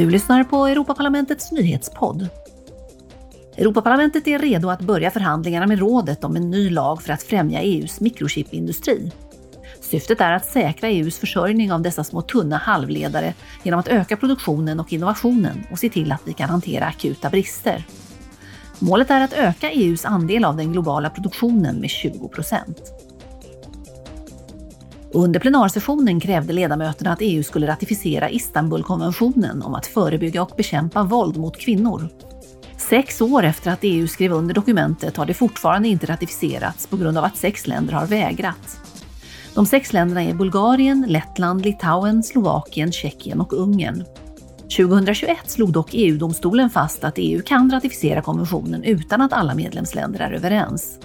Du lyssnar på Europaparlamentets nyhetspodd. Europaparlamentet är redo att börja förhandlingarna med rådet om en ny lag för att främja EUs mikrochipindustri. Syftet är att säkra EUs försörjning av dessa små tunna halvledare genom att öka produktionen och innovationen och se till att vi kan hantera akuta brister. Målet är att öka EUs andel av den globala produktionen med 20 procent. Under plenarsessionen krävde ledamöterna att EU skulle ratificera Istanbulkonventionen om att förebygga och bekämpa våld mot kvinnor. Sex år efter att EU skrev under dokumentet har det fortfarande inte ratificerats på grund av att sex länder har vägrat. De sex länderna är Bulgarien, Lettland, Litauen, Slovakien, Tjeckien och Ungern. 2021 slog dock EU-domstolen fast att EU kan ratificera konventionen utan att alla medlemsländer är överens.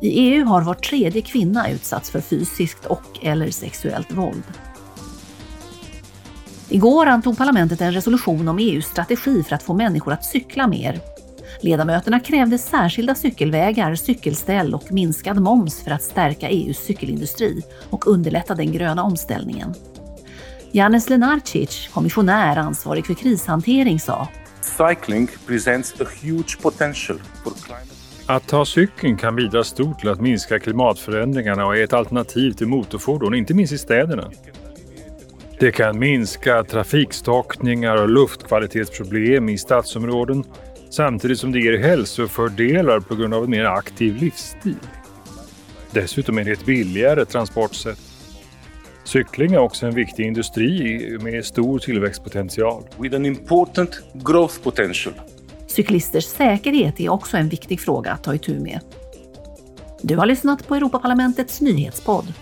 I EU har var tredje kvinna utsatts för fysiskt och eller sexuellt våld. Igår antog parlamentet en resolution om EUs strategi för att få människor att cykla mer. Ledamöterna krävde särskilda cykelvägar, cykelställ och minskad moms för att stärka EUs cykelindustri och underlätta den gröna omställningen. Janis Lenarcic, kommissionär ansvarig för krishantering, sa Cycling presents a huge potential for climate att ta cykeln kan bidra stort till att minska klimatförändringarna och är ett alternativ till motorfordon, inte minst i städerna. Det kan minska trafikstockningar och luftkvalitetsproblem i stadsområden samtidigt som det ger hälsofördelar på grund av en mer aktiv livsstil. Dessutom är det ett billigare transportsätt. Cykling är också en viktig industri med stor tillväxtpotential. With an important growth potential. Cyklisters säkerhet är också en viktig fråga att ta itu med. Du har lyssnat på Europaparlamentets nyhetspodd